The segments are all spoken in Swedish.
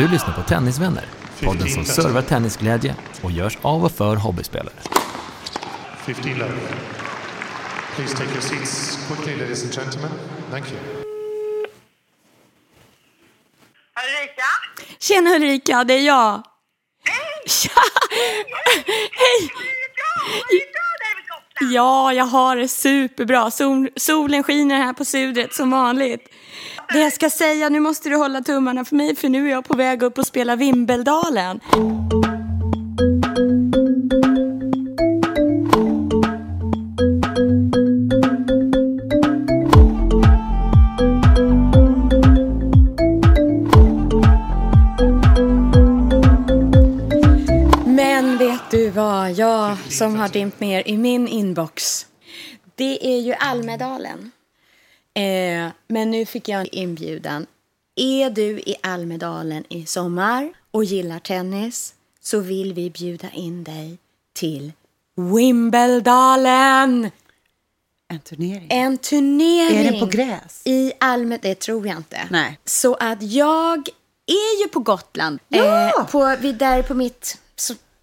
Du lyssnar på Tennisvänner, podden som servar tennisglädje och görs av och för hobbyspelare. 15 love. Please take your seats quickly, ladies and gentlemen. Thank you. Ulrika? Tjena Ulrika, det är jag. Tja! Hej! Ja, jag har det superbra. Sol, solen skiner här på Sudret som vanligt. Det jag ska säga, nu måste du hålla tummarna för mig för nu är jag på väg upp och spela Vimbelдalen. Som har dimpt ner i min inbox? Det är ju Almedalen. Eh, men nu fick jag en inbjudan. Är du i Almedalen i sommar och gillar tennis så vill vi bjuda in dig till Wimbledalen. En turnering. En turnering. Är den på gräs? I Almed, det tror jag inte. Nej. Så att jag är ju på Gotland. Ja! Eh, på, vid, där på mitt...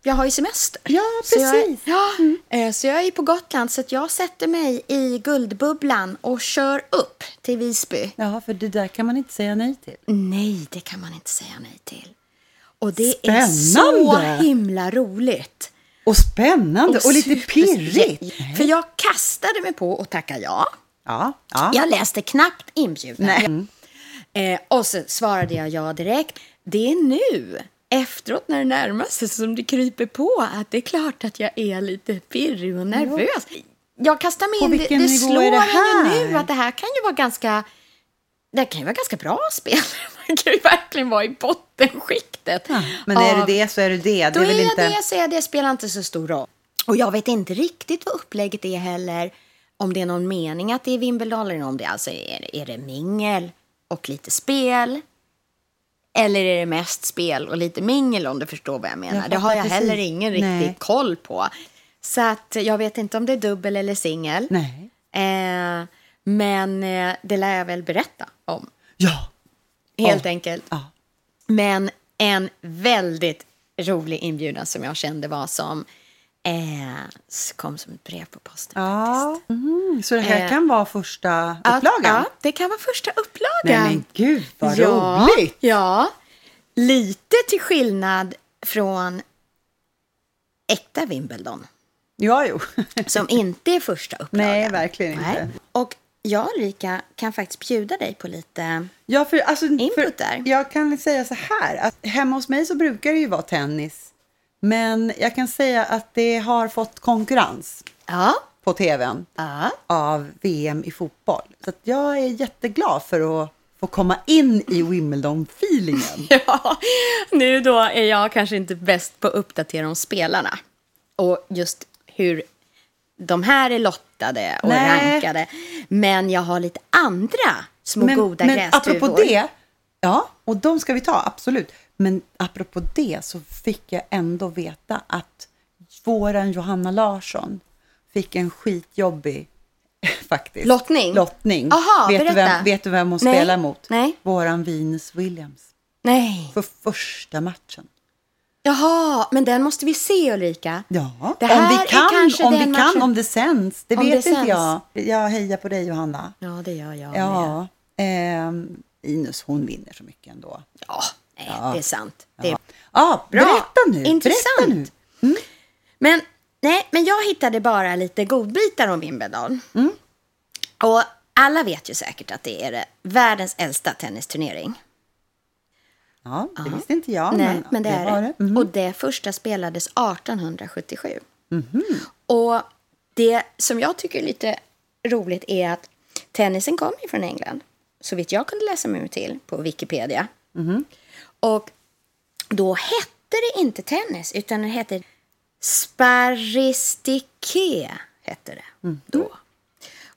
Jag har ju semester. Ja, Så jag, precis. ja, eh, så jag är på Gotland så att jag sätter mig i Guldbubblan och kör upp till Visby. Ja, för det där kan man inte säga nej till. Nej, det kan man inte säga nej till. Och det är så Spännande! himla roligt. Och spännande och, lite super- pirrigt. För jag kastade mig på och tackade ja. Ja, ja. Jag läste knappt inbjudan. Nej. Eh, och så svarade jag ja direkt. Det är nu, efteråt när det närmar sig, som det kryper på att det är klart att jag är lite pirrig och nervös. Jag kastar mig in, det, vilken det slår mig nu att det här kan ju vara ganska det kan ju vara ganska bra spel. Man kan ju verkligen vara i bottenskiktet. Ja, Men är av- det det så är det det. då det är väl är inte... det så är det spelar inte så stor roll. Och jag vet inte riktigt vad upplägget är heller. Om det är någon mening att det är Wimbledon eller om det alltså är, är det mingel och lite spel. Eller är det mest spel och lite mingel om du förstår vad jag menar. Jag det har jag precis. heller ingen riktig Nej. koll på. Så att jag vet inte om det är dubbel eller singel. Eh, men eh, det lär jag väl berätta om. Ja. Helt Ja. enkelt. Ja. Men en väldigt rolig inbjudan som jag kände var som eh, kom som ett brev på posten. Ja. Mhm. Så det här Eh, kan vara första upplagan? Ja, det kan vara första Nej upplagan. men gud vad ja, roligt! Ja, lite till skillnad från äkta Wimbledon. Ja, jo. Som inte är första upplagan. Nej, verkligen inte. Nej. Och jag, Ulrika, kan faktiskt bjuda dig på lite... Ja, för, alltså, Input för, där. Jag kan säga så här, att hemma hos mig så brukar det ju vara tennis. Men jag kan säga att det har fått konkurrens Ja. på tvn Ja. av VM i fotboll. Så jag är jätteglad för att få komma in i Wimbledon-feelingen. Ja, nu då är jag kanske inte bäst på att uppdatera om spelarna. Och just hur de här är lottade och Nej. rankade. Men jag har lite andra små goda men grästuvor. apropå det, ja, och de ska vi ta, absolut. Men apropå det så fick jag ändå veta att våran Johanna Larsson fick en skitjobbig, faktiskt. Lottning? Lottning. Aha, vet, du berätta. vem, vet du vem hon Nej. spelar mot? Nej. Våran Venus Williams. Nej. För första matchen. Jaha, men den måste vi se Ulrika. Ja, om vi kan, om, vi kan matchen- om det sänds. Det Om vet det inte sänds. jag. Jag hejar på dig Johanna. Ja, det gör jag. Ja, ehm, Inus hon vinner så mycket ändå. Ja, nej, det är sant. Det är Ja, Bra. berätta nu. Intressant. Berätta nu. Men, nej, men jag hittade bara lite godbitar om Wimbledon. Mm. Och alla vet ju säkert att det är det världens äldsta tennisturnering. Ja, det visste inte jag. nej, men, men det, är var det. Mhm. Och det första spelades 1877. Och det som jag tycker är lite roligt är att tennisen ju från England. så vitt jag kunde läsa mig till på Wikipedia. Och då hette det inte tennis, utan det hette sparistike. Hette det då.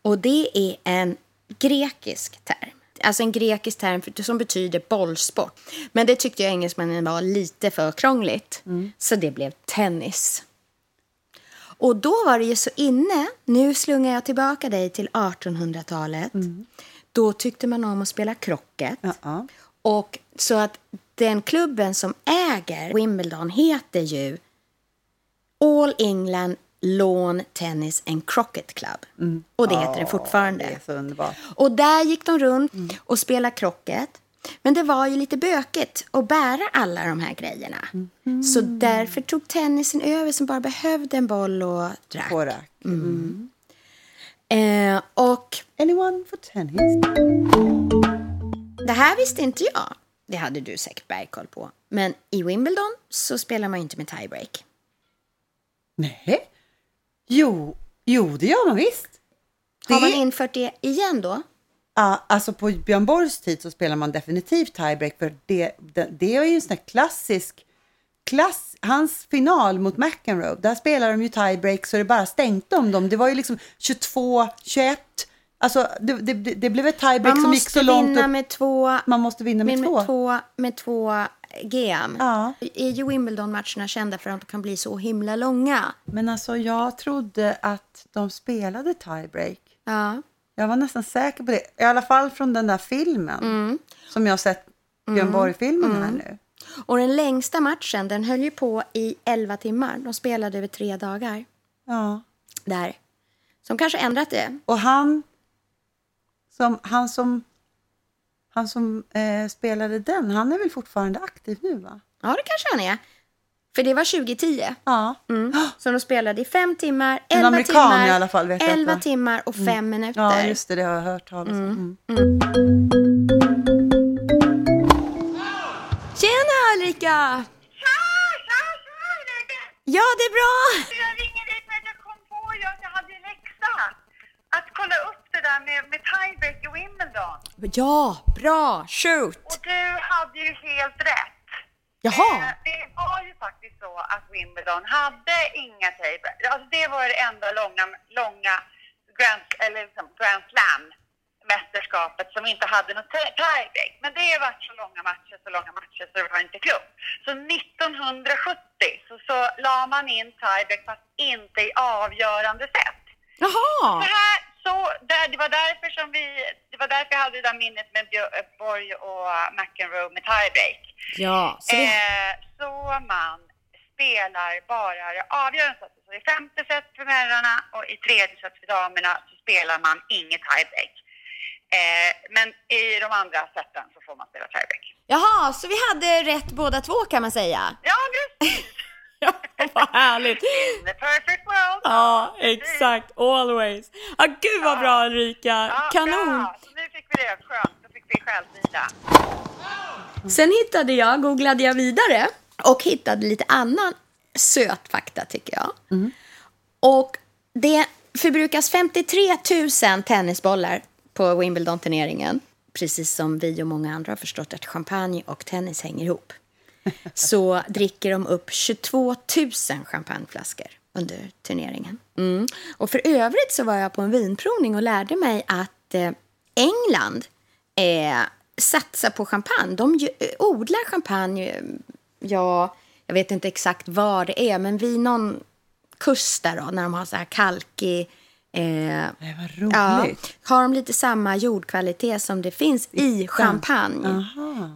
Och det är en grekisk term. Alltså en grekisk term för- som betyder bollsport. Men det tyckte jag engelsmännen var lite för krångligt. Så det blev tennis. Och då var det ju så inne, nu slungar jag tillbaka dig till 1800-talet. Då tyckte man om att spela krocket. Ja. Och så att den klubben som äger Wimbledon heter ju All England Lawn Tennis and Croquet Club. Och det heter det fortfarande. Det. Och där gick de runt och spelade krocket. Men det var ju lite bökigt att bära alla de här grejerna. Så därför tog tennisen över som bara behövde en boll och ett rack. På rack. Eh, och Anyone for tennis? det här visste inte jag. Det hade du säkert bergkoll på. Men i Wimbledon så spelar man ju inte med tiebreak. Nej. Jo, jo, det gör man visst. Det, Har man infört det igen då? ja, alltså på Björn Borgs tid så spelar man definitivt tiebreak för det, det, det är ju en sån här klassisk klass, hans final mot McEnroe, där spelar de ju tiebreak så det bara stänkte om dem. Det var ju liksom 22, 21, alltså det, det, det blev ett tiebreak Man som gick måste så långt vinna upp. med två, Man måste vinna med, med, två. med två, med två GM. Ja. Är ju Wimbledon-matcherna kända för att de kan bli så himla långa. Men alltså jag trodde att de spelade tiebreak. Ja. Jag var nästan säker på det. I alla fall från den där filmen. Mm. Som jag har sett Björn Borg-filmen här nu. Och den längsta matchen, den höll ju på i 11 timmar. De spelade över tre dagar Ja. där. Som kanske ändrat det. Och han som, han som, han som eh, spelade den, han är väl fortfarande aktiv nu va? Ja, det kanske han är. För det var 2010. Ja. Mm. Så de spelade i fem timmar, En 11 amerikan timmar, i alla fall, vet jag 11 att det- timmar och fem minuter. Ja, just det, det har jag hört talas om. Mm. Tjena! Tja, tja, tja Ulrika! Ja, det är bra! Jag ringer dig för att jag kom på ju att jag hade läxa. Att kolla upp det där med, med tiebreak i Wimbledon. Ja, bra! Shoot! Och du hade ju helt rätt. Jaha! Eh, Det var ju faktiskt så att Wimbledon hade inga tiebreak. Alltså det var det enda långa, långa Grand, eller liksom Grand Slam mästerskapet som inte hade något tie- tiebreak. Men det har varit så långa matcher, så långa matcher så det var inte klokt. Så 1970 så, så la man in tiebreak fast inte i avgörande sätt. Jaha! Så här, så där, det var därför som vi, det var därför jag hade det där minnet med Borg och McEnroe med tiebreak. Ja, så det... Eh, så man spelar bara det avgörande sättet. Så i femte set för herrarna och i tredje set för damerna så spelar man inget tiebreak. Eh, men i de andra seten så får man spela tiebreak. Jaha, så vi hade rätt båda två kan man säga. Ja, precis! Ja, vad härligt! In the perfect world! Ja, exakt. Always. Ja, gud vad bra Ulrika. Ja, Kanon! Bra. Så nu fick vi det. Skönt. Då fick vi självvila. Sen hittade jag, googlade jag vidare och hittade lite annan söt fakta tycker jag. Och det förbrukas 53 000 tennisbollar på Wimbledon-turneringen. Precis som vi och många andra har förstått att champagne och tennis hänger ihop. Så dricker de upp 22 000 champagneflaskor under turneringen. Mm. Och för övrigt så var jag på en vinprovning och lärde mig att eh, England eh, satsar på champagne. De ju, eh, odlar champagne, mm, ja, jag vet inte exakt var det är, men vid någon kust där då, när de har så här kalkig Eh, Det var ja, roligt. har de lite samma jordkvalitet som det finns i champagne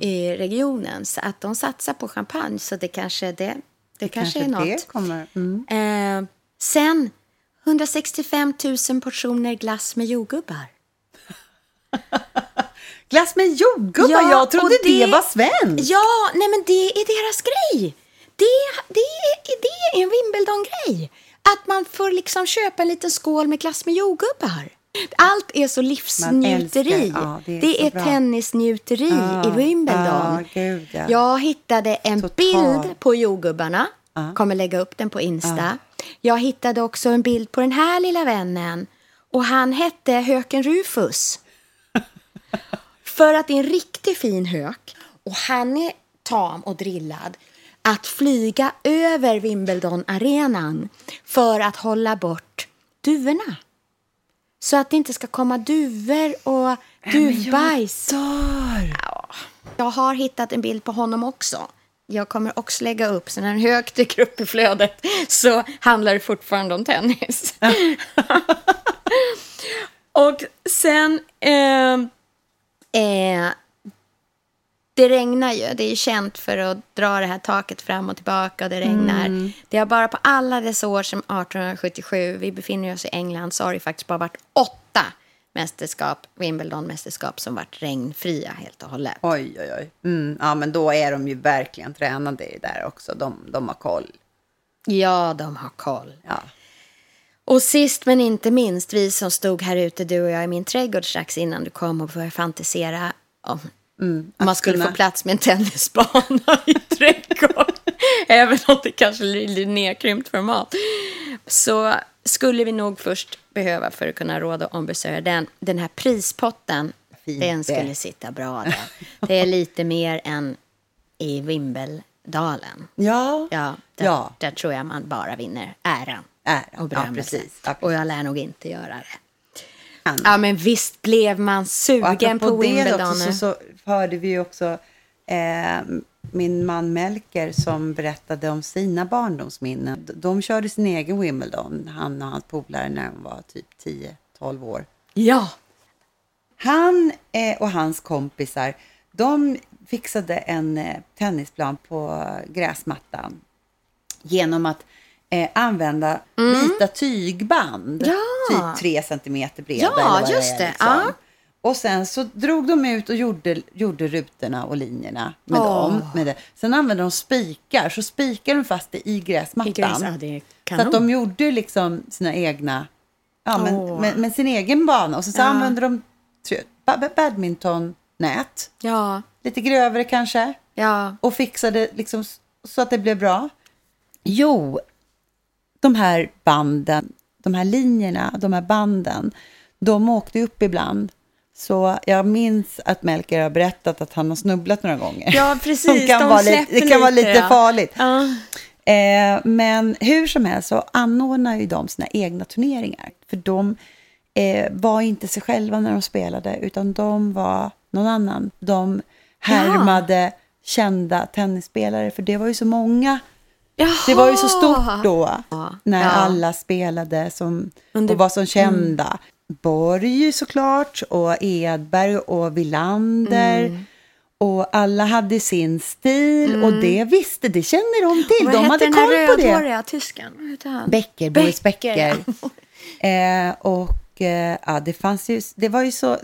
i regionen. Så att de satsar på champagne, så det kanske, det, det kanske, är något. det kommer. Mm. Eh, sen 165 000 portioner glass med jordgubbar. Glass med jordgubbar, Ja, jag trodde det... det- var svenskt. Ja, nej men det är deras grej. Det, det, är- det är en Wimbledon-grej. Att man får liksom köpa en liten skål med glass med jordgubbar. Allt är så livsnjuteri. ja, det är det är tennisnjuteri Ja, i Wimbledon. ja, ja. Jag hittade en Total. bild på jordgubbarna. Kommer lägga upp den på Insta. Jag hittade också en bild på den här lilla vännen. Och han hette Höken Rufus. För att det är en riktigt fin hök och han är tam och drillad att flyga över Wimbledon-arenan för att hålla bort duvorna. Så att det inte ska komma duvor och duvbajs. Ja, jag har hittat en bild på honom också. Jag kommer också lägga upp, så när en hög dyker upp i flödet så handlar det fortfarande om tennis. och sen... Eh, eh, det regnar ju. Det är känt för att dra det här taket fram och tillbaka och det regnar. Mm. Det har bara på alla dessa år sedan 1877, vi befinner oss i England, så har det faktiskt bara varit åtta mästerskap, Wimbledon-mästerskap som varit regnfria helt och hållet. Oj, oj, oj. Mm, ja, men då är de ju verkligen tränade i det där också. De, de har koll. Ja, de har koll. Ja. Och sist men inte minst, vi som stod här ute, du och jag, i min trädgård strax innan du kom och började fantisera om om man skulle kunna- få plats med en tennisbana i trädgården. Även om det kanske lite nedkrympt format. Så skulle vi nog först behöva, för att kunna råda och ombesörja den, den här prispotten. Fint den skulle sitta bra där. Det är lite mer än i Wimbledalen. Ja, Ja, där, Ja. där tror jag man bara vinner äran. Äran, Och ja, precis. Ja, precis. Och jag lär nog inte göra det. Ja, men visst blev man Och sugen på det Wimbledon. också, så, så hörde vi ju också eh, min man Melker som berättade om sina barndomsminnen. De, de körde sin egen Wimbledon, han och hans polare, när de var typ 10-12 år. Ja, Han eh, och hans kompisar, de fixade en eh, tennisplan på gräsmattan genom att eh, använda vita tygband. Mm. Ja. Typ tre centimeter breda. Ja, eller just är, det. liksom. Ja. Och sen så drog de ut och gjorde, gjorde rutorna och linjerna med Åh. dem. Med det. Sen använde de spikar, så spikade de fast det i gräsmattan. I gräs, ja, så att de gjorde liksom sina egna, ja, men, Åh. med, med sin egen bana. Och så, så Ja. använde de badmintonnät, ja, lite grövre kanske, ja. och fixade liksom så att det blev bra. Jo, de här banden, de här linjerna, de här banden, de åkte upp ibland. Så jag minns att Melker har berättat att han har snubblat några gånger. Ja, precis. Som kan De vara lite, det kan vara lite, ja. farligt. ja. Eh, men hur som helst så anordnar ju de sina egna turneringar. För de eh, var inte sig själva när de spelade, utan de var någon annan. De härmade kända tennisspelare, för det var ju så många. Det var ju så stort då, Ja. när Ja. alla spelade som, och var som kända. Borg såklart, och Edberg och Villander. Mm. Och alla hade sin stil och det visste, det känner de till. Vad de hade den koll på det. tysken? Vad hette han? Becker, Boris Becker, Becker. Eh, och eh, ja, det fanns ju, det var ju så,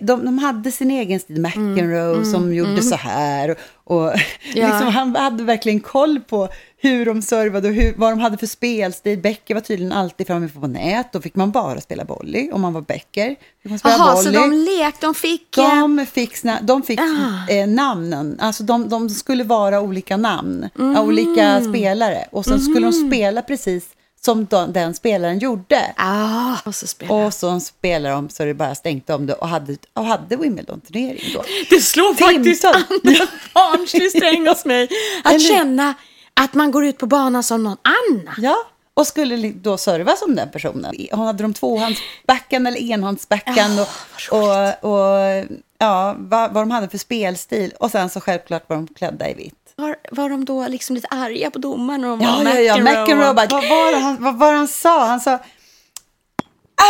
de, de hade sin egen stil, McEnroe som gjorde så här. Och, och Ja. liksom, han hade verkligen koll på hur de servade och hur, vad de hade för spelstil. Becker var tydligen alltid framme på nät, då fick man bara spela volley om man var Becker. Fick Jaha, så de lekte, de fick... eh, De fick, sna- de fick Ah. eh, namnen, alltså de, de skulle vara olika namn, Mm. olika spelare. Och sen skulle de spela precis som de, den spelaren gjorde. Ah, och så spelar Och så spelade de så det bara stänkte om det och hade, och hade Wimbledon-turnering då. Det slår faktiskt an en barnslig sträng hos mig. Att Eller- känna att man går ut på banan som någon annan. Ja, och skulle då serva som den personen. Hon hade de tvåhandsbackhand eller enhandsbackhand och, och, och ja, vad, vad de hade för spelstil. Och sen så självklart var de klädda i vitt. Var, var de då liksom lite arga på domaren? de Ja, ja, ja. McEnroe bara, vad var, det han, vad var han sa? Han sa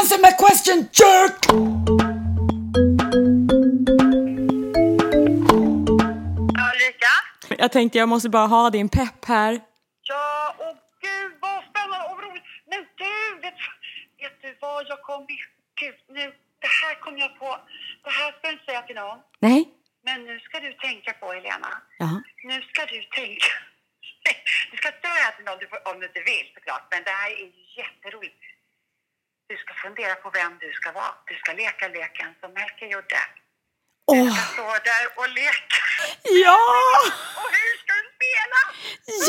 Answer my question, jerk! Ja, Ulrika? Jag tänkte jag måste bara ha din pepp här. Ja, åh gud vad spännande och roligt. Men du, vet, vet du vad jag kom. Gud, nu, det här kom jag på. Det här ska du inte säga till någon. Nej? Men nu ska du tänka på, Helena. Ja. Nu ska du tänka. Du ska inte säga till någon du får- om du inte men det här är jätteroligt. Du ska fundera på vem du ska vara. Du ska leka leken som Melker gjorde. Du Åh, ska stå där och leka. ja! Och hur ska du spela?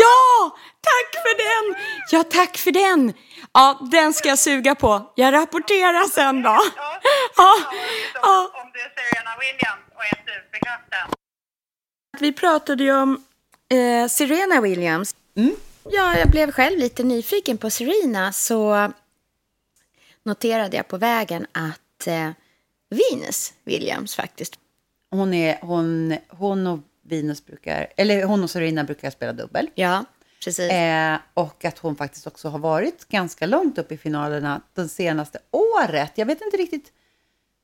Ja! Tack för den! Ja, tack för den! Ja, den ska jag suga på. Jag rapporterar sen då. Ja, Ja, ja, ja. om Serena Williams och är superkraften. Vi pratade ju om eh, Serena Williams. Ja, jag blev själv lite nyfiken på Serena så noterade jag på vägen att eh, Venus Williams faktiskt. Hon, är, hon, hon och Venus brukar, eller hon och Serena brukar spela dubbel. Ja, precis. Eh, och att hon faktiskt också har varit ganska långt upp i finalerna det senaste året. Jag vet inte riktigt,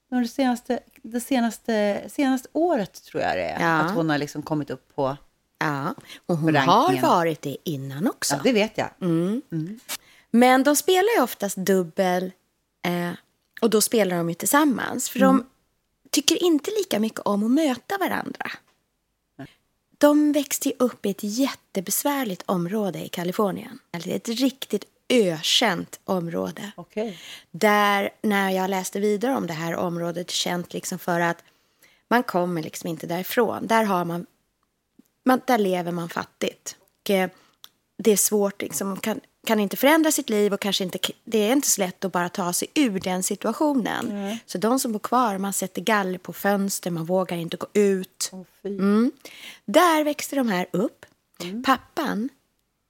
det senaste, det senaste, senaste året tror jag det är. Ja. Att hon har liksom kommit upp på, ja, och hon har rankingen. varit det innan också. ja det vet jag. Men de spelar ju oftast dubbel eh, och då spelar de ju tillsammans. För de tycker inte lika mycket om att möta varandra. De växte ju upp i ett jättebesvärligt område i Kalifornien. Ett riktigt ökänt område. Okej. Där, när jag läste vidare om det här området, känt liksom för att man kommer liksom inte därifrån. Där, har man, man, där lever man fattigt. Och, eh, det är svårt, liksom, kan, kan inte förändra sitt liv och kanske inte, det är inte så lätt att bara ta sig ur den situationen. Så de som bor kvar, man sätter galler på fönster, man vågar inte gå ut. Mm. Där växte de här upp. Pappan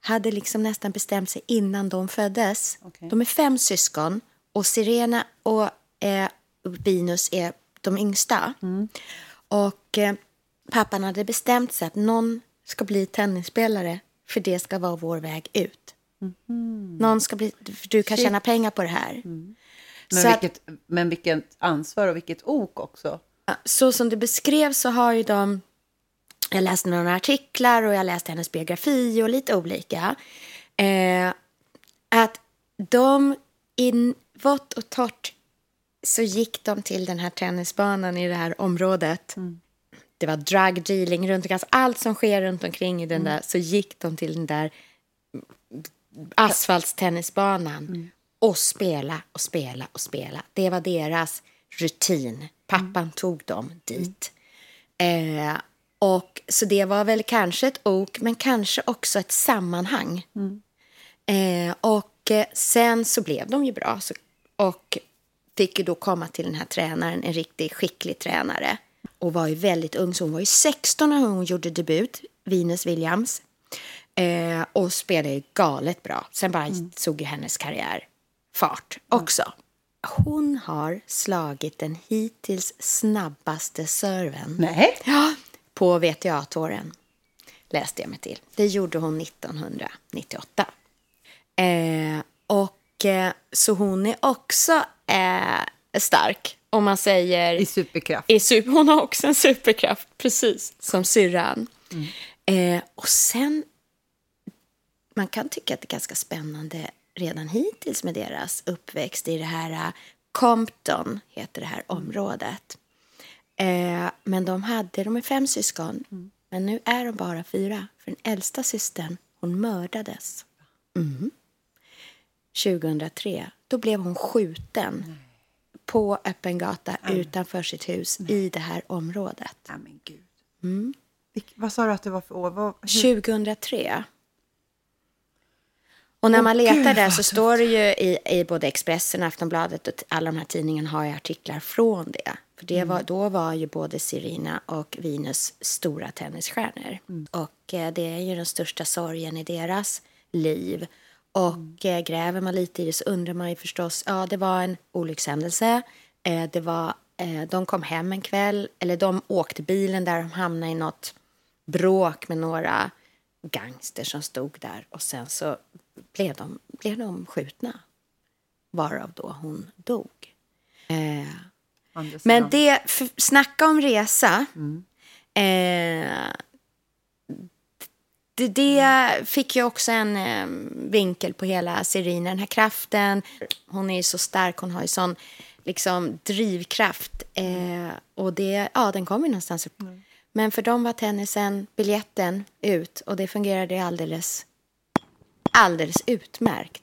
hade liksom nästan bestämt sig innan de föddes. Okej. De är fem syskon och Sirena och eh, Venus är de yngsta. Och eh, pappan hade bestämt sig att någon ska bli tennisspelare för det ska vara vår väg ut. Någon ska bli, du kan tjäna pengar på det här. Men, Så att- vilket, men vilket ansvar och vilket ok också. så som det beskrevs så har ju de... Jag läste några artiklar och jag läste hennes biografi och lite olika. Eh, att de i vått och torrt så gick de till den här tennisbanan i det här området. Det var drug dealing runt omkring, alltså allt som sker runt omkring i den där, så gick de till den där asfaltstennisbanan och spela och spela och spela. Det var deras rutin. Pappan tog dem dit. Eh, och Så det var väl kanske ett ok, men kanske också ett sammanhang. Eh, och eh, sen så blev de ju bra så, och fick ju då komma till den här tränaren, en riktigt skicklig tränare. Och var ju väldigt ung, så hon var ju 16 när hon gjorde debut, Venus Williams. Eh, och spelade ju galet bra. Sen bara såg ju hennes karriär fart också. Hon har slagit den hittills snabbaste serven Nej. ja, på VTA-touren, läste jag mig till. Det gjorde hon 1998. Eh, och eh, så hon är också eh, stark, om man säger... I superkraft. I super, hon har också en superkraft, precis som syrran. Eh, och sen, man kan tycka att det är ganska spännande redan hittills med deras uppväxt i det här eh, Compton, heter det här området. Eh, men de hade, de är fem syskon, men nu är de bara fyra. För den äldsta systern, hon mördades. Mm. 2003, då blev hon skjuten på öppen gata utanför sitt hus i det här området. Nej, men gud. Vilk, vad sa du att det var för år? Vad, hur, 2003. Och när man letar gud, där så står det ju i, i både Expressen och Aftonbladet och alla de här tidningarna har ju artiklar från det. För det var, då var ju både Serena och Venus stora tennisstjärnor. Och eh, det är ju den största sorgen i deras liv. Och eh, gräver man lite i det så undrar man ju förstås, ja det var en olyckshändelse. Eh, det var, eh, de kom hem en kväll, eller de åkte bilen där de hamnade i något bråk med några gangster som stod där och sen så blev de, blev de skjutna. Varav då hon dog. Eh, men det, snacka om resa. Eh, det, det fick ju också en eh, vinkel på hela Serena, den här kraften. Hon är ju så stark, hon har ju sån liksom, drivkraft. Eh, och det, ja, den kommer ju någonstans. Men för dem var tennisen biljetten ut och det fungerade alldeles, alldeles utmärkt.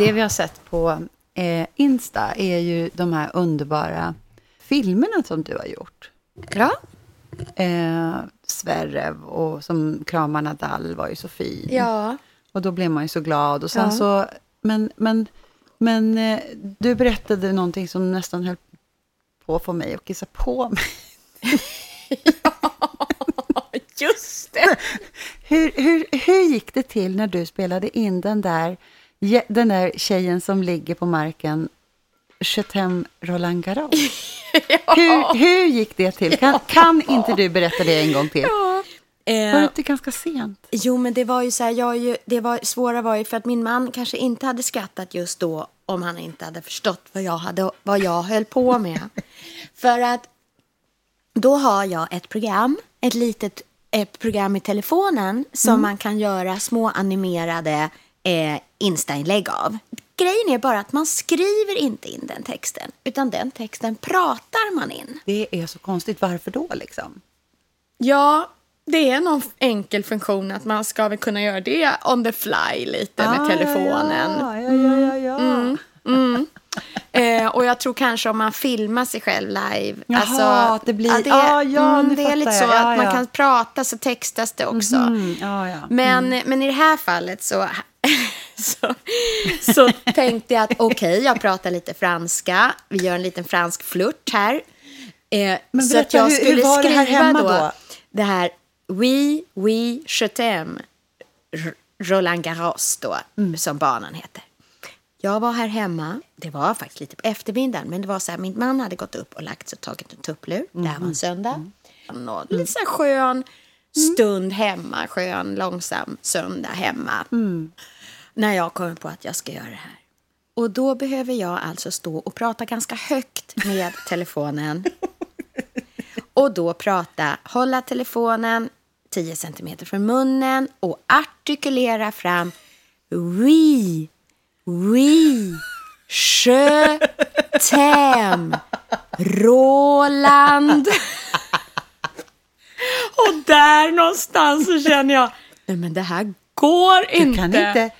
Det vi har sett på eh, Insta är ju de här underbara filmerna som du har gjort. Ja. Eh, Sverre och som kramar Nadal var ju så fin. Ja. Och då blev man ju så glad. Och sen Ja. så, men, men, men eh, du berättade någonting som nästan höll på att få mig att kissa på mig. Just det. Hur, hur, hur gick det till när du spelade in den där, den där tjejen som ligger på marken, Chetem Roland Garros? hur, hur gick det till? Kan, kan inte du berätta det en gång till? Var det Eh, inte ganska sent? jo, men det var ju så här, jag ju, det var, svåra var ju för att min man kanske inte hade skrattat just då om han inte hade förstått vad jag, hade, vad jag höll på med. för att då har jag ett program, ett litet ett program i telefonen som man kan göra små animerade eh, Insta-inlägg av. Grejen är bara att man skriver inte in den texten, utan den texten pratar man in. Det är så konstigt. Varför då liksom? Ja, det är någon enkel funktion att man ska väl kunna göra det on the fly lite med telefonen. Ah, Ja, ja, ja, ja. ja. Eh, och jag tror kanske om man filmar sig själv live. alltså, Jaha, att det blir- att ja, ja, mm, det är lite så jag. Ja, att man ja. kan prata så textas det också. Mm, ja, ja. Men, men i det här fallet så, så, så tänkte jag att okej, jag pratar lite franska. Vi gör en liten fransk flört här. Eh, Men så berätta, att jag hur- hur skulle var det här hemma då, då? det här Oui, oui, je t'aime. Roland Garros då, Mm. som banan heter. Jag var här hemma, det var faktiskt lite på eftermiddagen, men det var så här, min man hade gått upp och lagt sig och tagit en tupplur. Det här var en söndag. Och lite så här skön stund hemma, skön, långsam söndag hemma. När jag kommer på att jag ska göra det här. Och då behöver jag alltså stå och prata ganska högt med telefonen. Och då prata, hålla telefonen 10 centimeter från munnen och artikulera fram Oui, oui, je t'aime, Roland. Och där någonstans så känner jag, nej men det här går inte. Du kan inte...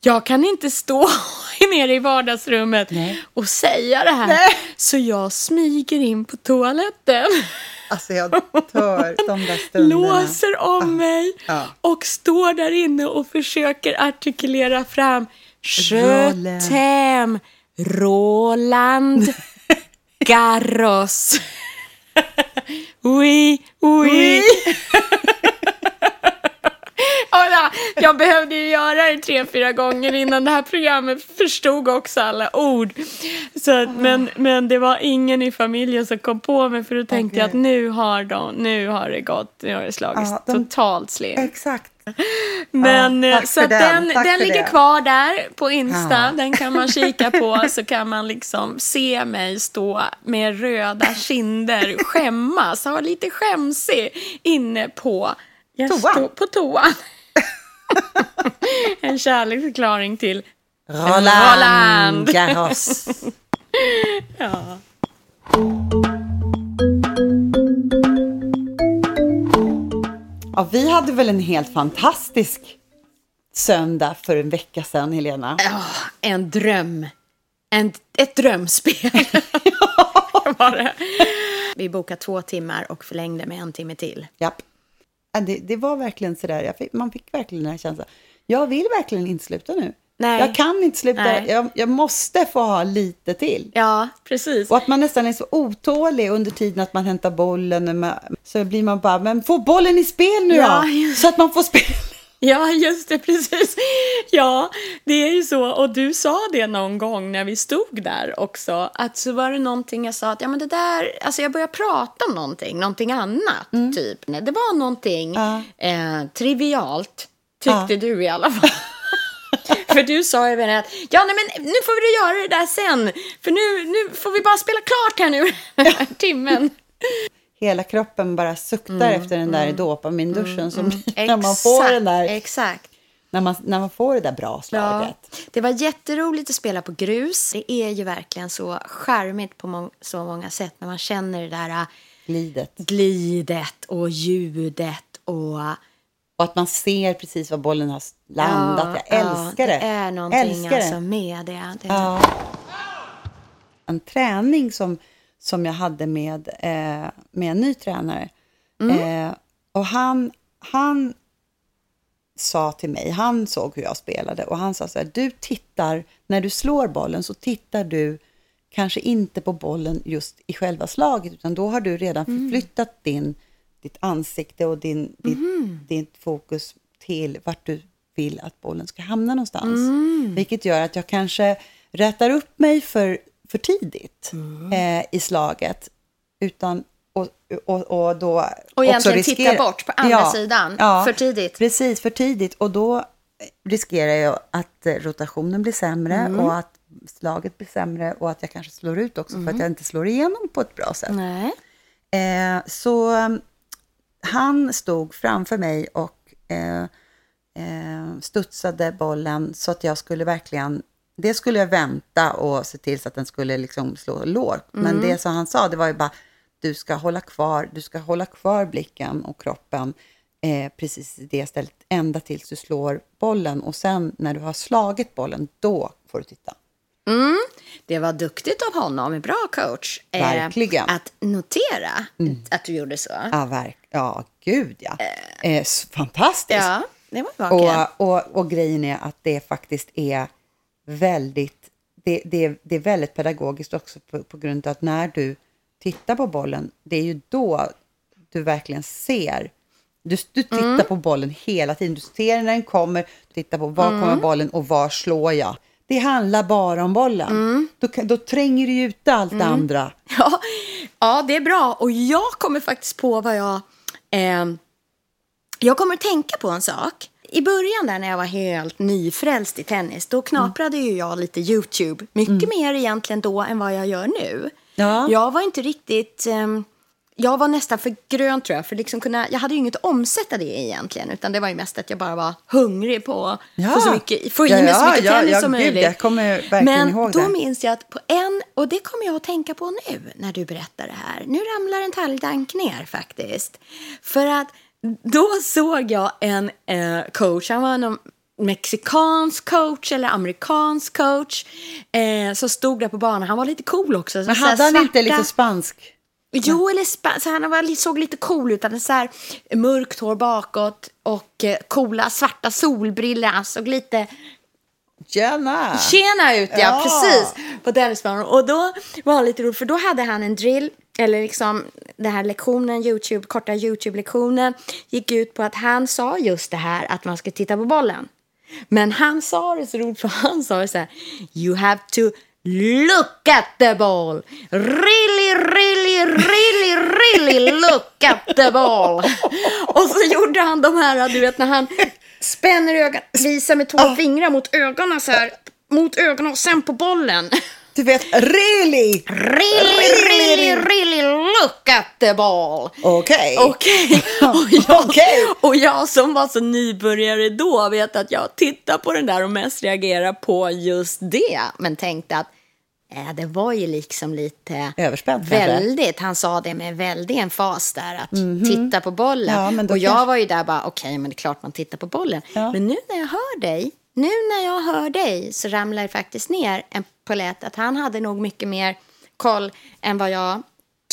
Jag kan inte stå nere i vardagsrummet Nej. och säga det här. Så jag smyger in på toaletten, Alltså jag dör de där stunderna. låser om mig Ja. och står där inne och försöker artikulera fram Je Roland. Garros. Oui, oui. Ja, jag behövde ju göra det tre, fyra gånger innan det här programmet förstod också alla ord. Så, att- men, men det var ingen i familjen som kom på mig för då tänkte jag att nu har, de, nu har det gått, nu har det slagit Ja, de- totalt slint. Exakt. Men Ja, eh, så den. den, den ligger det. kvar där på Insta. Ja. Den kan man kika på så kan man liksom se mig stå med röda kinder, skämmas, ha lite skämsig inne på Toan. på toan. en kärleksförklaring till Roland, Roland. Garros. ja. Ja, vi hade väl en helt fantastisk söndag för en vecka sedan, Helena. Ja, en dröm. En, ett drömspel. var det. Vi bokade två timmar och förlängde med en timme till. Japp. Ja, Det, det var verkligen sådär, jag fick, man fick verkligen den här känslan. Jag vill verkligen inte sluta nu. Nej. Jag kan inte sluta. Jag, jag måste få ha lite till. Ja, precis. Och att man nästan är så otålig under tiden att man hämtar bollen. man- Så blir man bara, men få bollen i spel nu Ja, då! just- Så att man får spela. Ja, just det, precis. Ja, det är ju så. Och du sa det någon gång när vi stod där också. Att så var det någonting jag sa att ja, men det där, alltså jag började prata om någonting, någonting annat typ. Nej, Det var någonting Ja. eh, trivialt, tyckte Ja. du i alla fall. För du sa även att ja, nej, men nu får vi göra det där sen. För nu, nu får vi bara spela klart här nu, den här timmen. Hela kroppen bara suktar efter den där dopaminduschen som när man får den där, Exakt. när man, när man får det där bra slaget. Ja, det var jätteroligt att spela på grus. Det är ju verkligen så charmigt på må- så många sätt när man känner det där äh, Glidet. glidet och ljudet och... Och att man ser precis var bollen har landat. jag älskar det. det. är någonting älskar det. alltså med det. det Ja. En träning som, som jag hade med, eh, med en ny tränare. Eh, och han, han sa till mig, han såg hur jag spelade och han sa så här, du tittar, när du slår bollen så tittar du kanske inte på bollen just i själva slaget, utan då har du redan förflyttat din, ditt ansikte och din, ditt, ditt fokus till vart du vill att bollen ska hamna någonstans. Vilket gör att jag kanske rätar upp mig för, för tidigt eh, i slaget, utan och, och, och då Och egentligen också titta bort på andra sidan, för tidigt. Precis, för tidigt. Och då riskerar jag att eh, rotationen blir sämre Mm. och att slaget blir sämre och att jag kanske slår ut också för att jag inte slår igenom på ett bra sätt. Nej. Eh, så han stod framför mig och eh, eh, studsade bollen så att jag skulle verkligen, det skulle jag vänta och se till så att den skulle liksom slå lågt. Men det som han sa, det var ju bara, du ska hålla kvar, du ska hålla kvar blicken och kroppen eh, precis i det stället, ända tills du slår bollen. Och sen när du har slagit bollen, då får du titta. Det var duktigt av honom, bra coach. eh, Verkligen. att notera att du gjorde så. Ja, verk, ja gud ja. Eh, s- fantastiskt. Ja, det var vackert. Och, och, och grejen är att det faktiskt är väldigt, det, det, det är väldigt pedagogiskt också på, på grund av att när du tittar på bollen, det är ju då du verkligen ser. Du, du tittar Mm. på bollen hela tiden. Du ser när den kommer, du tittar på var Mm. kommer bollen och var slår jag. Det handlar bara om bollen. Mm. Då, då tränger du ut allt det andra. Ja, ja, det är bra. Och jag kommer faktiskt på vad jag... Eh, jag kommer att tänka på en sak. I början där när jag var helt nyfrälst i tennis, då knaprade ju jag lite YouTube. Mycket mer egentligen då än vad jag gör nu. Ja. Jag var inte riktigt... ehm, jag var nästan för grön tror jag, för liksom kunna, jag hade ju inget att omsätta det egentligen, utan det var ju mest att jag bara var hungrig på Ja. få, så mycket, få i Ja, mig så ja, mycket ja, tennis ja, som gud, möjligt. jag kommer verkligen Men ihåg då det. minns jag att på en, och det kommer jag att tänka på nu när du berättar det här. Nu ramlar en talgdank ner faktiskt. För att då såg jag en eh, coach, han var någon mexikansk coach eller amerikansk coach eh, som stod där på banan. Han var lite cool också. Men Så hade han inte svarta- lite spansk? Jo, eller så han var, såg lite cool ut. Han hade så här mörkt hår bakåt och eh, coola svarta solbrillor. Han såg lite Tjena! tjena ut, ja, Ja. precis. På tennisbanan. Och då var han lite rolig, för då hade han en drill, eller liksom den här lektionen, YouTube, korta YouTube-lektionen, gick ut på att han sa just det här att man ska titta på bollen. Men han sa det så roligt, för han sa det så här, you have to look at the ball. Really, really, really, really look at the ball. Och så gjorde han de här, du vet när han spänner ögonen, visar med två fingrar mot ögonen så här, mot ögonen och sen på bollen. Du vet, really! Really, really, really look at the ball. Okej. Okej. Och, jag, Okej. och jag som var så nybörjare då vet att jag tittar på den där och mest reagerar på just det. Men tänkte att det var ju liksom lite Överspänt, kanske? Väldigt. Han sa det med väldig emfas där att titta på bollen. Ja, och jag kanske- var ju där bara okej, men det är klart man tittar på bollen. Ja. Men nu när jag hör dig, nu när jag hör dig så ramlar det faktiskt ner en polett att han hade nog mycket mer koll än vad jag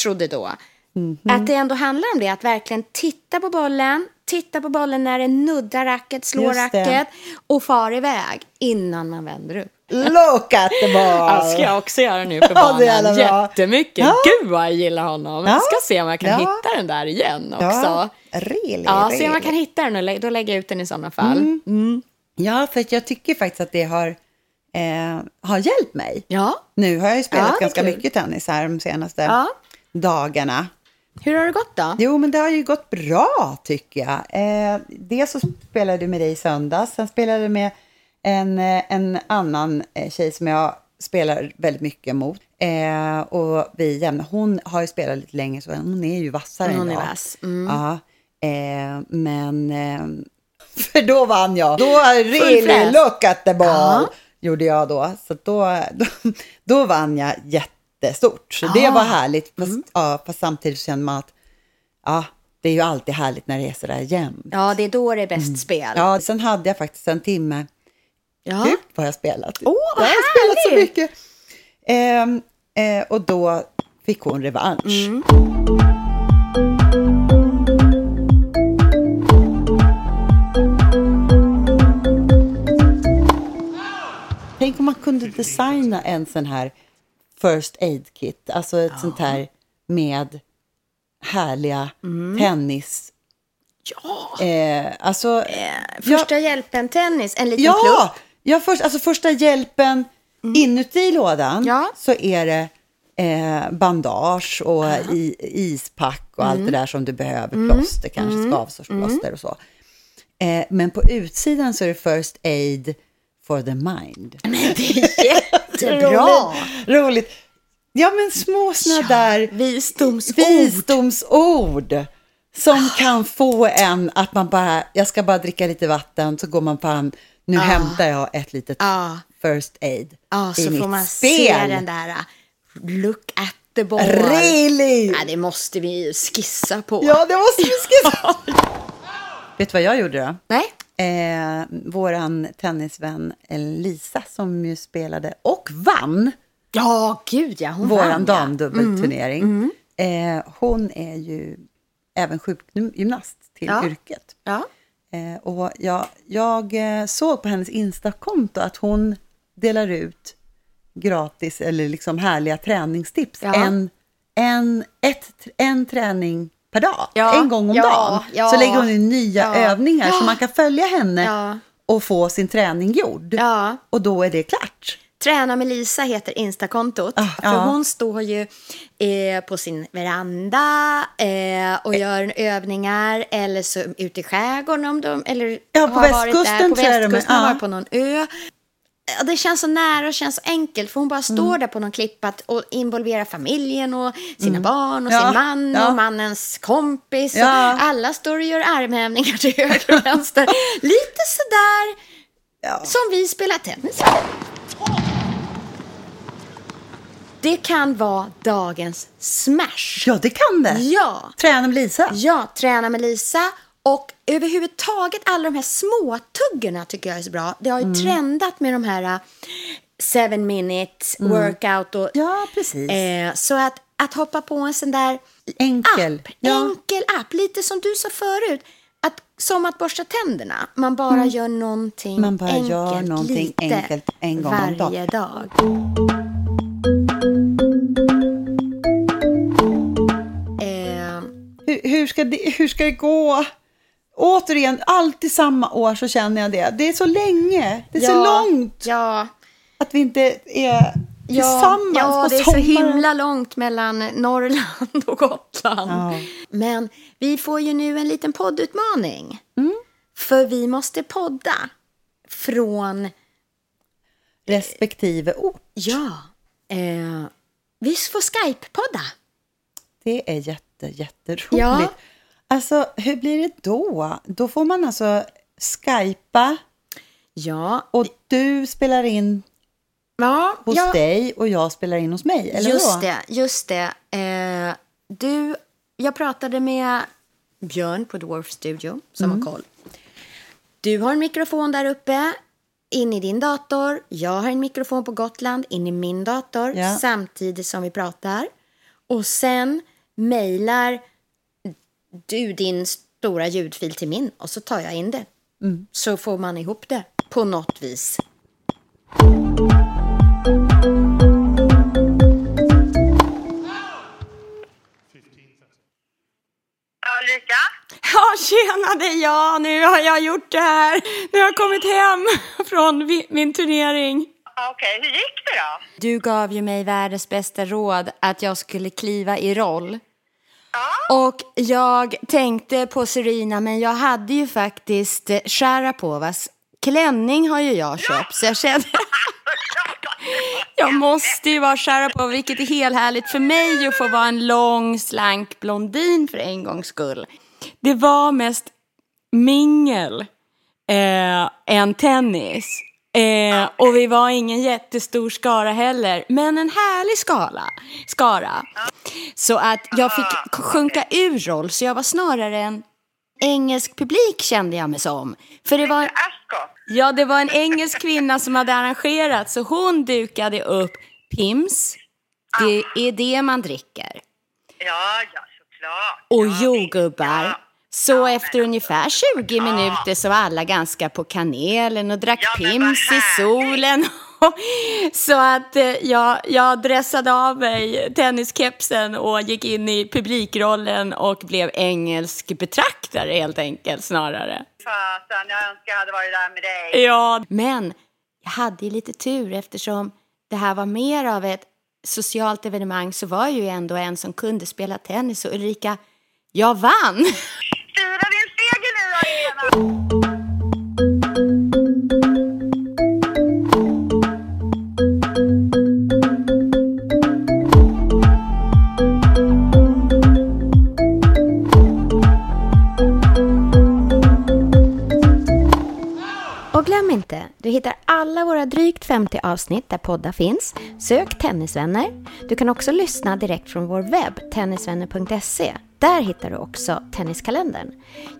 trodde då. Mhm. Att det ändå handlar om det, att verkligen titta på bollen, titta på bollen när den nuddar racket, slår racket och far iväg innan man vänder upp. Look at the ball! Det ska jag också göra nu på Ja, det är banan. Jättemycket. Ja. Gud vad jag gillar honom. Ja. Jag ska se om jag kan Ja. hitta den där igen också. Ja, Ja, really, se om jag really. kan hitta den och lä- då lägger jag ut den i sådana fall. Mm. Ja, för jag tycker faktiskt att det har, eh, har hjälpt mig. Ja. Nu har jag ju spelat ganska kul. mycket tennis här de senaste Ja. dagarna. Hur har det gått då? Jo, men det har ju gått bra tycker jag. Eh, dels så spelade jag med dig i söndags, sen spelade jag med en, eh, en annan eh, tjej som jag spelar väldigt mycket mot. Eh, och vi jämna. Hon har ju spelat lite längre, så hon är ju vassare Hon än är jag. vass, mm. Ja, eh, men... Eh, för då vann jag. Då really look at the ball, Ja. gjorde jag då. Så då, då, då vann jag jättestort. Så det Ah. var härligt. Fast, Mm. ja, fast samtidigt känner man att ja, det är ju alltid härligt när det är sådär jämnt. Ja, det är då det är bäst spel. Mm. Ja, sen hade jag faktiskt en timme. Ja. Gud vad jag spelat. Åh, vad jag har spelat så mycket. Ehm, eh, och då fick hon revansch. Mm. Tänk om man kunde designa en sån här first aid kit, alltså ett sånt här med härliga tennis... Ja. Eh, alltså, Eh, Första hjälpen tennis, en liten ja, plupp. ja först, alltså första hjälpen inuti lådan Ja. så är det eh, bandage och i, ispack och allt det där som du behöver, plåster kanske, skavsårsplåster och så. Eh, men på utsidan så är det first aid for the mind. Jättebra. Roligt. Roligt. Ja, men små såna där Visdomsord. visdomsord som kan få en att man bara, jag ska bara dricka lite vatten, så går man fram, nu hämtar jag ett litet Ja. first aid Ja, i så mitt får man spel. se den där uh, look at the ball. Really? Ja, det måste vi ju skissa på. Ja, det måste vi skriva. Vet du vad jag gjorde då? Nej? Eh, våran tennisvän Lisa som ju spelade och vann Ja, gud ja. Hon våran vann, damdubbelturnering. Eh, hon är ju även sjukgymnast till Ja. yrket. Ja. Eh, och jag, jag eh, såg på hennes Instakonto att hon delar ut gratis eller liksom härliga träningstips. Ja. En, en, ett, en träning per dag, Ja, en gång om ja, dagen. ja. Så lägger hon in nya övningar så man kan följa henne och få sin träning gjord. Och då är det klart. Träna med Lisa heter Instakontot. Ah, för hon står ju eh, på sin veranda eh, och gör övningar eller så ute i skärgården om de eller Ja, på har varit där. västkusten På västkusten, har varit på någon ö. Det känns så nära och känns så enkelt för hon bara står Mm. där på någon klippa och involverar familjen och sina barn och Ja, sin man ja. och mannens kompis. Ja. Och alla står och gör armhävningar till höger och vänster. Lite sådär Ja. som vi spelar tennis. Det kan vara dagens smash. Ja, det kan det. Ja, Träna med Lisa. ja, träna med Lisa. Och överhuvudtaget alla de här småtuggorna tycker jag är så bra. Det har ju trendat med de här uh, seven minutes workout och Ja, precis. eh, så att, att hoppa på en sån där Enkel. app, Ja. enkel app, lite som du sa förut. Att, som att borsta tänderna. Man bara gör någonting Mm. Man bara enkelt, gör någonting lite enkelt en gång om dagen. varje dag. Eh, Hur, hur, ska det, hur ska det gå? Återigen, alltid samma år så känner jag det. Det är så länge, det är så ja, långt Ja, att vi inte är tillsammans ja, på det är så sommaren. himla långt mellan Norrland och Gotland. Ja. Men vi får ju nu en liten poddutmaning. Mm. För vi måste podda från, Respektive ort. ja, eh, vi får Skype-podda. Det är jätte, jätteroligt. Ja. Alltså, hur blir det då? Då får man alltså skypa Ja, och du spelar in ja, hos ja dig och jag spelar in hos mig, eller just då? det, just det. Eh, du, jag pratade med Björn på Dwarf Studio som Mm. har koll. Du har en mikrofon där uppe in i din dator. Jag har en mikrofon på Gotland in i min dator Ja. samtidigt som vi pratar. Och sen mejlar du din stora ljudfil till min och så tar jag in det. Så får man ihop det på något vis. Ja, Ulrika? Ja, tjena, det är jag. Nu har jag gjort det här. Nu har jag kommit hem från min turnering. Okej, hur gick det då? Du gav ju mig världens bästa råd att jag skulle kliva i roll. Och jag tänkte på Serena, men jag hade ju faktiskt eh, Sharapovas klänning har ju jag köpt, så jag kände... jag måste ju vara Sharapova, vilket är helt härligt för mig att få vara en lång, slank blondin för en gångs skull. Det var mest mingel eh, än tennis. Eh, och vi var ingen jättestor skara heller, men en härlig skala, skara. Så att jag fick sjunka ur roll, så jag var snarare en engelsk publik kände jag mig som. För det var, ja, det var en engelsk kvinna som hade arrangerat, så hon dukade upp Pims. Det är det man dricker. Ja, ja, såklart. Och jordgubbar. Så efter ungefär 20 minuter så var alla ganska på kanelen och drack Ja, Pims i solen. så att eh, jag, jag dressade av mig tenniskepsen och gick in i publikrollen och blev engelsk betraktare helt enkelt snarare. Fasen, jag önskar jag hade varit där med dig. Ja. Men jag hade ju lite tur eftersom det här var mer av ett socialt evenemang så var jag ju ändå en som kunde spela tennis och Ulrika, jag vann! Fira din seger nu då, Helena! Och glöm inte, du hittar alla våra drygt 50 avsnitt där poddar finns. Sök Tennisvänner. Du kan också lyssna direkt från vår webb, tennisvänner.se. Där hittar du också Tenniskalendern.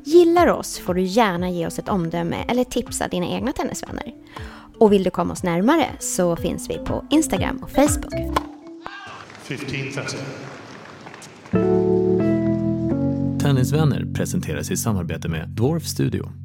Gillar oss får du gärna ge oss ett omdöme eller tipsa dina egna tennisvänner. Och vill du komma oss närmare så finns vi på Instagram och Facebook. 1530. Tennisvänner presenteras i samarbete med Dwarf Studio.